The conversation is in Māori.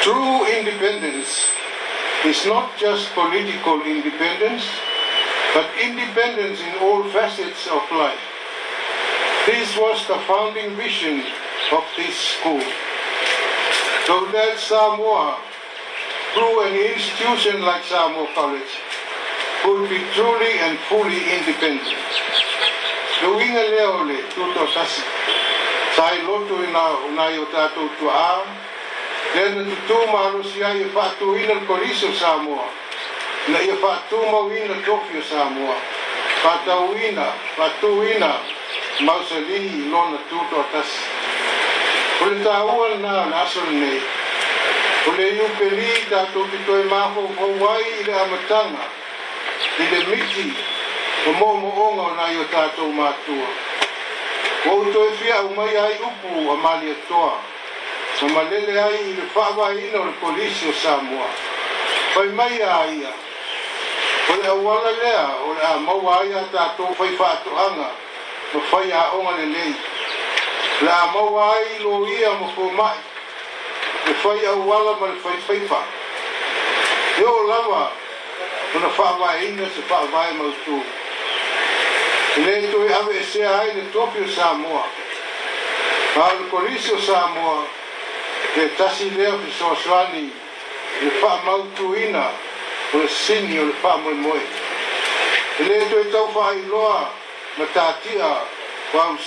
True independence is not just political independence, but independence in all facets of life. This was the founding vision of this school. So that Samoa, through an institution like Samoa College, could be truly and fully independent. Sluinga lea o le tuto sasi. Sai loto ina unai o tātou tuaa. tu tutu mālusi ai e whātu ina koriso Samoa. Na ia whātu mau ina Tokyo Samoa. Whātau ina, whātu ina, mausalihi lona tuto atasi. Ole tāua nā nāsore nei. Ole iu peli tātou ki toi maho kau wai i le amatanga. I miti, o mō mō onga o nai o tātou mātua. O uto e fia o mai ai upu a mali e toa. O malele ai i le whawa i le polisi o Samoa. Pai mai a ia. O le awala lea o le a mau a ia tātou whai whātu anga. O whai a onga le lei. Le a mau a ai lo ia mo kō mai. Le whai wala ma le whai whai whā. Eo lawa, Tuna whaavae ina se whaavae mausu. Tuna Eletui avesea tá de Tokyo Samoa. Paul Colisio Samoa. Te tasi leo ki sosuani. Le pa mautuina. O le sini então, o le pa moimoi. Eletui tau whailoa. Matatia. Wau